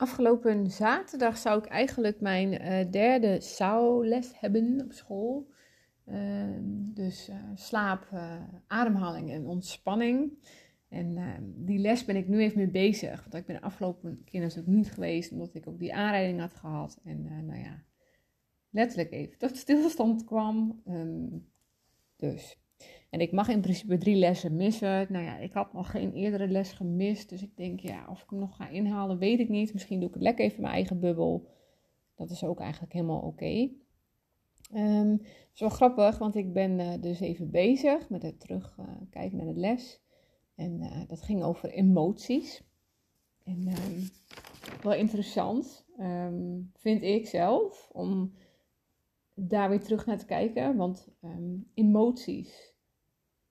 Afgelopen zaterdag zou ik eigenlijk mijn uh, derde les hebben op school. Ehm, dus uh, slaap, uh, ademhaling en ontspanning. En ehm, die les ben ik nu even mee bezig. Want ik ben de afgelopen keer natuurlijk niet geweest, omdat ik ook die aanrijding had gehad. En nou ja, letterlijk even tot stilstand kwam. Um, dus en ik mag in principe drie lessen missen. Nou ja, ik had nog geen eerdere les gemist. Dus ik denk, ja, of ik hem nog ga inhalen, weet ik niet. Misschien doe ik het lekker even in mijn eigen bubbel. Dat is ook eigenlijk helemaal oké. Okay. Um, het is wel grappig, want ik ben uh, dus even bezig met het terugkijken naar de les. En uh, dat ging over emoties. En um, wel interessant, um, vind ik zelf, om daar weer terug naar te kijken. Want emoties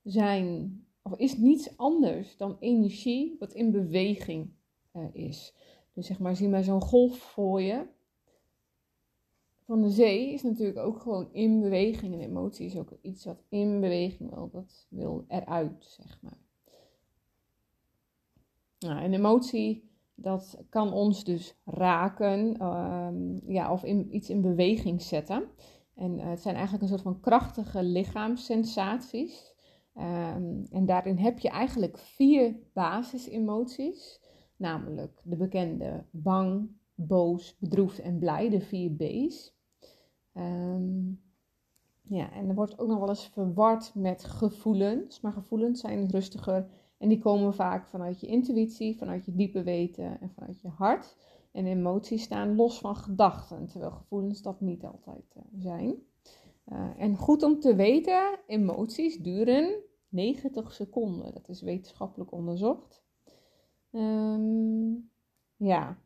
zijn, of is niets anders dan energie wat in beweging uh, is. Dus zeg maar, zie maar zo'n golf voor je. Van de zee is natuurlijk ook gewoon in beweging. En emotie is ook iets wat in beweging wil. Dat wil eruit, zeg maar. Nou, emotie, dat kan ons dus raken. Um, ja, of iets in beweging zetten. En uh, het zijn eigenlijk een soort van krachtige lichaamssensaties. Um, en daarin heb je eigenlijk vier basisemoties, namelijk de bekende bang, boos, bedroefd en blij, de vier B's. Um, ja, en er wordt ook nog wel eens verward met gevoelens, maar gevoelens zijn rustiger en die komen vaak vanuit je intuïtie, vanuit je diepe weten en vanuit je hart. En emoties staan los van gedachten, terwijl gevoelens dat niet altijd uh, zijn. Uh, en goed om te weten, emoties duren 90 seconden. Dat is wetenschappelijk onderzocht. Um, ja,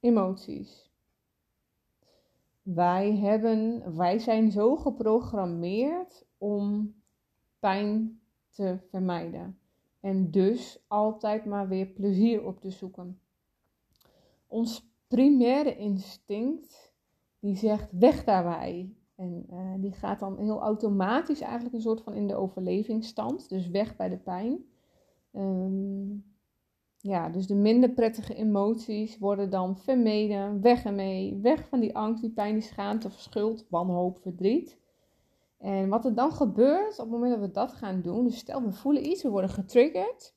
emoties. Wij, hebben, wij zijn zo geprogrammeerd om pijn te vermijden. En dus altijd maar weer plezier op te zoeken. Ons primaire instinct die zegt weg daarbij. En uh, die gaat dan heel automatisch eigenlijk een soort van in de overlevingsstand. Dus weg bij de pijn. Um, ja, dus de minder prettige emoties worden dan vermeden. Weg ermee. Weg van die angst, die pijn, die schaamte schuld, wanhoop, verdriet. En wat er dan gebeurt op het moment dat we dat gaan doen. Dus stel we voelen iets, we worden getriggerd.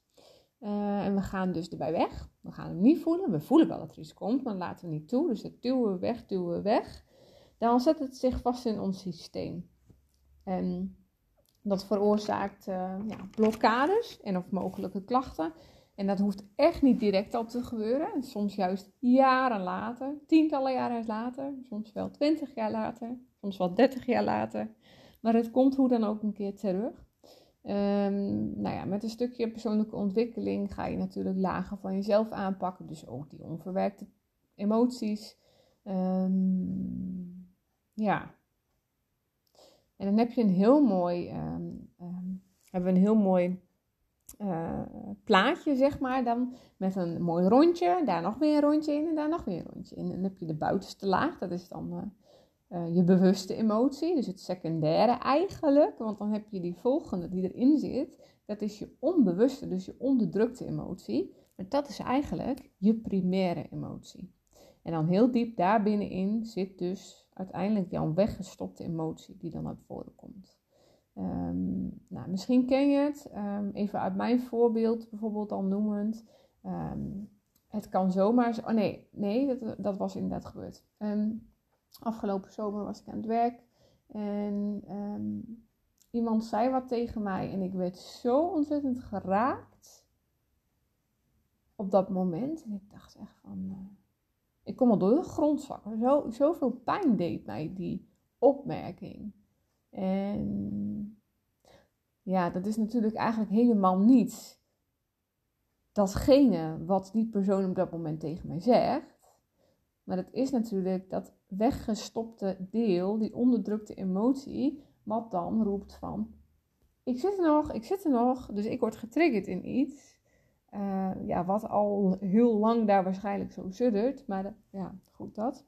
Uh, en we gaan dus erbij weg. We gaan hem niet voelen. We voelen wel dat er iets komt, maar laten we niet toe. Dus dat duwen we weg, duwen we weg dan zet het zich vast in ons systeem. En dat veroorzaakt uh, ja, blokkades en of mogelijke klachten. En dat hoeft echt niet direct al te gebeuren. Soms juist jaren later, tientallen jaren later, soms wel twintig jaar later, soms wel dertig jaar later. Maar het komt hoe dan ook een keer terug. Um, nou ja, met een stukje persoonlijke ontwikkeling ga je natuurlijk lagen van jezelf aanpakken. Dus ook die onverwerkte emoties. Um, ja. En dan heb je een heel mooi, um, hebben we een heel mooi uh, plaatje, zeg maar, dan met een mooi rondje, daar nog weer een rondje in en daar nog weer een rondje in. En dan heb je de buitenste laag, dat is dan uh, uh, je bewuste emotie, dus het secundaire eigenlijk, want dan heb je die volgende die erin zit, dat is je onbewuste, dus je onderdrukte emotie. Maar dat is eigenlijk je primaire emotie. En dan heel diep daar binnenin zit dus uiteindelijk jouw weggestopte emotie die dan naar voren komt. Um, nou, misschien ken je het. Um, even uit mijn voorbeeld bijvoorbeeld al noemend. Um, het kan zomaar... Oh nee, nee dat, dat was inderdaad gebeurd. afgelopen zomer was ik aan het werk. En iemand zei wat tegen mij. En ik werd zo ontzettend geraakt. Op dat moment. En ik dacht echt van... Uh, ik kom al door de grond zakken. Zo, zoveel pijn deed mij die opmerking. En ja, dat is natuurlijk eigenlijk helemaal niet datgene wat die persoon op dat moment tegen mij zegt. Maar het is natuurlijk dat weggestopte deel, die onderdrukte emotie, wat dan roept van: ik zit er nog, ik zit er nog, dus ik word getriggerd in iets. Uh, ja, wat al heel lang daar waarschijnlijk zo suddert. Maar ja, goed dat.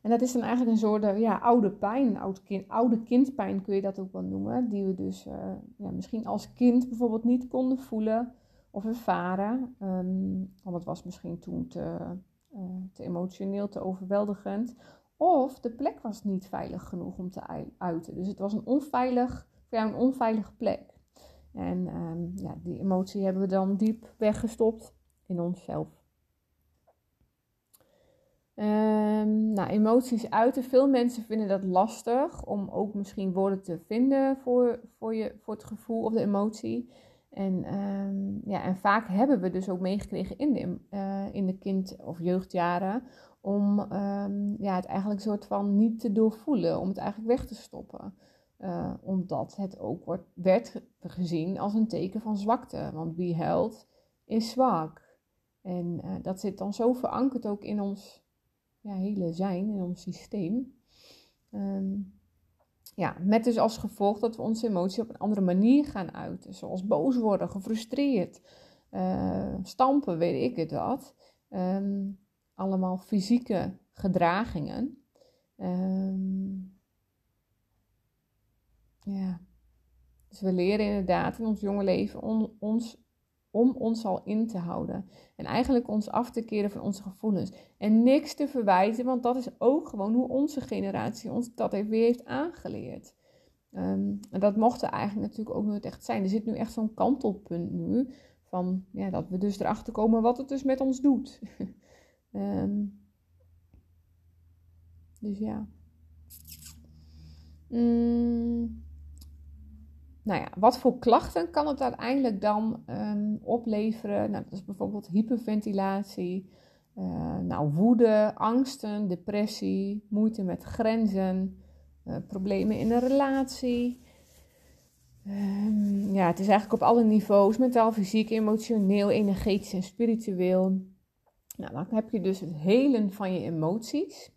En dat is dan eigenlijk een soort uh, ja, oude pijn, oude, kind, oude kindpijn kun je dat ook wel noemen. Die we dus uh, ja, misschien als kind bijvoorbeeld niet konden voelen of ervaren. Um, want het was misschien toen te, te emotioneel, te overweldigend. Of de plek was niet veilig genoeg om te uiten. Dus het was een onveilig, een onveilige plek. En um, ja, die emotie hebben we dan diep weggestopt in onszelf. Um, nou, emoties uiten. Veel mensen vinden dat lastig om ook misschien woorden te vinden voor, voor, je, voor het gevoel of de emotie. En, um, ja, en vaak hebben we dus ook meegekregen in de, uh, in de kind- of jeugdjaren om ja, het eigenlijk soort van niet te doorvoelen, om het eigenlijk weg te stoppen. Uh, omdat het ook wordt, werd gezien als een teken van zwakte. Want wie huilt is zwak. En uh, dat zit dan zo verankerd ook in ons ja, hele zijn, in ons systeem. Um, ja, met dus als gevolg dat we onze emotie op een andere manier gaan uiten. Zoals boos worden, gefrustreerd, uh, stampen, weet ik het wat. Um, allemaal fysieke gedragingen. Um, ja. Dus we leren inderdaad in ons jonge leven on, ons om ons al in te houden. En eigenlijk ons af te keren van onze gevoelens. En niks te verwijten, want dat is ook gewoon hoe onze generatie ons dat weer heeft aangeleerd. Um, en dat mocht er eigenlijk natuurlijk ook nooit echt zijn. Er zit nu echt zo'n kantelpunt nu. Van ja, dat we dus erachter komen wat het dus met ons doet. um, dus ja. Mm nou ja, wat voor klachten kan het uiteindelijk dan um, opleveren? Nou, dat is bijvoorbeeld hyperventilatie, uh, nou, woede, angsten, depressie, moeite met grenzen, uh, problemen in een relatie. Um, ja, het is eigenlijk op alle niveaus, mentaal, fysiek, emotioneel, energetisch en spiritueel. Nou, dan heb je dus het helen van je emoties.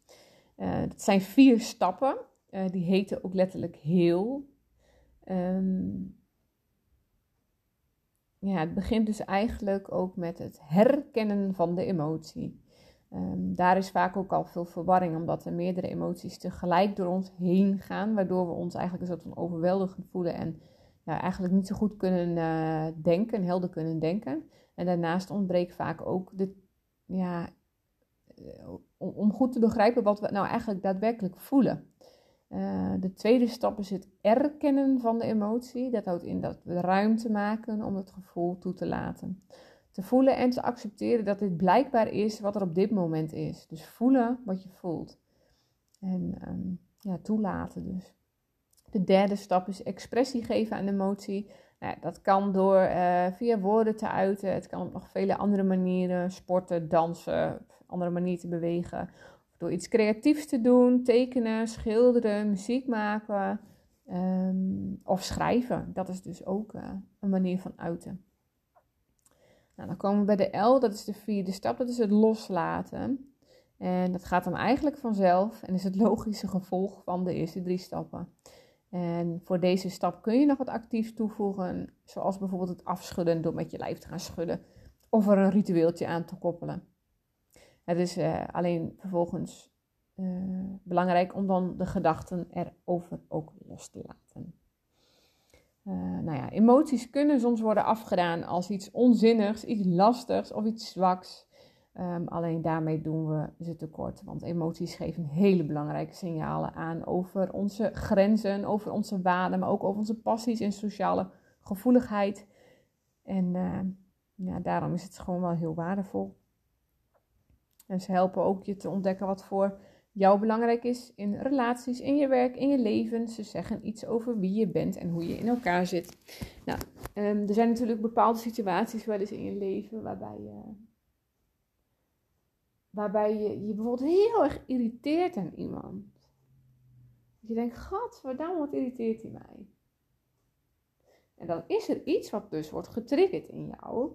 Uh, dat zijn vier stappen. die heten ook letterlijk heel. Um, ja, het begint dus eigenlijk ook met het herkennen van de emotie. Um, daar is vaak ook al veel verwarring, omdat er meerdere emoties tegelijk door ons heen gaan, waardoor we ons eigenlijk een soort van overweldigend voelen en ja, eigenlijk niet zo goed kunnen uh, denken, helder kunnen denken. En daarnaast ontbreekt vaak ook de, ja, eh, om goed te begrijpen wat we nou eigenlijk daadwerkelijk voelen. Uh, de tweede stap is het erkennen van de emotie. Dat houdt in dat we ruimte maken om het gevoel toe te laten. Te voelen en te accepteren dat dit blijkbaar is wat er op dit moment is. Dus voelen wat je voelt. En um, ja, toelaten dus. De derde stap is expressie geven aan de emotie. Nou, dat kan door uh, via woorden te uiten. Het kan op nog vele andere manieren. Sporten, dansen, andere manieren te bewegen door iets creatiefs te doen, tekenen, schilderen, muziek maken um, of schrijven. Dat is dus ook uh, een manier van uiten. Nou, dan komen we bij de L, dat is de vierde stap, dat is het loslaten. En dat gaat dan eigenlijk vanzelf en is het logische gevolg van de eerste drie stappen. En voor deze stap kun je nog wat actief toevoegen, zoals bijvoorbeeld het afschudden door met je lijf te gaan schudden of er een ritueeltje aan te koppelen. Het is uh, alleen vervolgens uh, belangrijk om dan de gedachten erover ook los te laten. Uh, nou ja, emoties kunnen soms worden afgedaan als iets onzinnigs, iets lastigs of iets zwaks. Um, alleen daarmee doen we ze tekort, want emoties geven hele belangrijke signalen aan over onze grenzen, over onze waarden, maar ook over onze passies en sociale gevoeligheid. En ja, daarom is het gewoon wel heel waardevol en ze helpen ook je te ontdekken wat voor jou belangrijk is in relaties, in je werk, in je leven. Ze zeggen iets over wie je bent en hoe je in elkaar zit. Nou, um, er zijn natuurlijk bepaalde situaties wel eens in je leven waarbij je, waarbij je, je bijvoorbeeld heel erg irriteert aan iemand. Dat je denkt, god, waarom wat irriteert hij mij? En dan is er iets wat dus wordt getriggerd in jou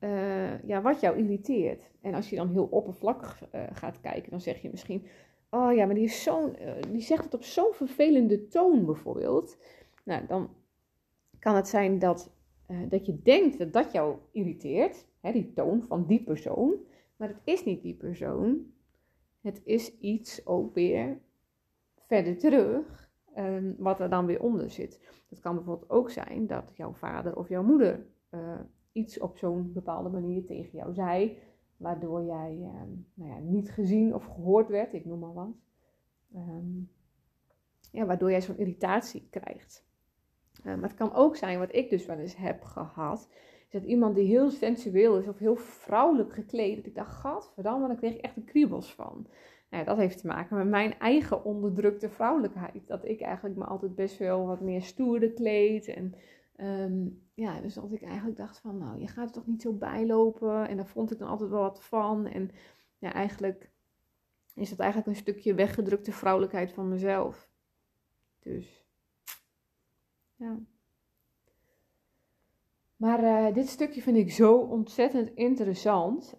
uh, ja, wat jou irriteert. En als je dan heel oppervlakkig uh, gaat kijken, dan zeg je misschien: Oh ja, maar die, is zo'n, uh, die zegt het op zo'n vervelende toon bijvoorbeeld. Nou, dan kan het zijn dat, dat je denkt dat dat jou irriteert, hè, die toon van die persoon. Maar het is niet die persoon. Het is iets ook weer verder terug, um, wat er dan weer onder zit. Het kan bijvoorbeeld ook zijn dat jouw vader of jouw moeder iets op zo'n bepaalde manier tegen jou zei, waardoor jij ehm, nou ja, niet gezien of gehoord werd, ik noem maar wat. Ehm, ja, waardoor jij zo'n irritatie krijgt. maar het kan ook zijn, wat ik dus wel eens heb gehad, is dat iemand die heel sensueel is of heel vrouwelijk gekleed, dat ik dacht, gadverdamme, dan kreeg ik echt een kriebels van. Nou, dat heeft te maken met mijn eigen onderdrukte vrouwelijkheid. Dat ik eigenlijk me altijd best wel wat meer stoerder kleed. En ehm, ja, dus dat ik eigenlijk dacht van, nou, je gaat er toch niet zo bijlopen. En daar vond ik dan altijd wel wat van. En ja, eigenlijk is dat eigenlijk een stukje weggedrukte vrouwelijkheid van mezelf. Dus, ja. Maar uh, dit stukje vind ik zo ontzettend interessant.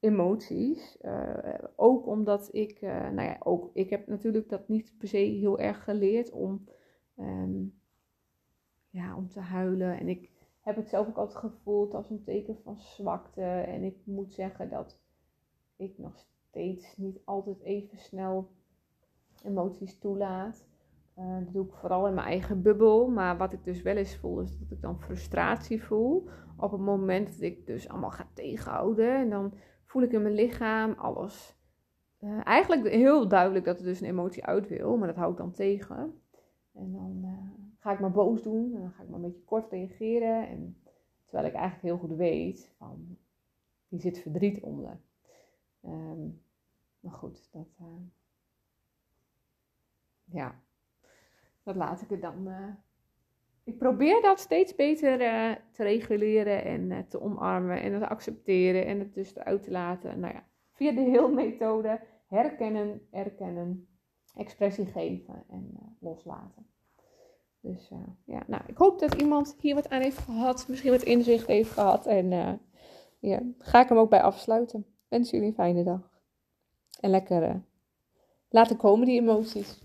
emoties. Uh, ook omdat ik, uh, nou ja, ook ik heb natuurlijk dat niet per se heel erg geleerd om, um, ja, om te huilen. En ik heb het zelf ook altijd gevoeld als een teken van zwakte. En ik moet zeggen dat ik nog steeds niet altijd even snel emoties toelaat. Uh, dat doe ik vooral in mijn eigen bubbel. Maar wat ik dus wel eens voel, is dat ik dan frustratie voel. Op het moment dat ik dus allemaal ga tegenhouden. En dan voel ik in mijn lichaam alles. Uh, eigenlijk heel duidelijk dat er dus een emotie uit wil, maar dat hou ik dan tegen. En dan uh, ga ik maar boos doen en dan ga ik maar een beetje kort reageren. En, terwijl ik eigenlijk heel goed weet van, hier zit verdriet onder. Um, maar goed, dat, uh, ja, dat laat ik er dan ik probeer dat steeds beter uh, te reguleren en te omarmen en te accepteren en het dus eruit te laten. Nou ja, via de heel-methode herkennen, erkennen, expressie geven en loslaten. Dus ja, nou, ik hoop dat iemand hier wat aan heeft gehad, misschien wat inzicht heeft gehad. En ja, ga ik hem ook bij afsluiten. Wens jullie een fijne dag. En lekker laten komen die emoties.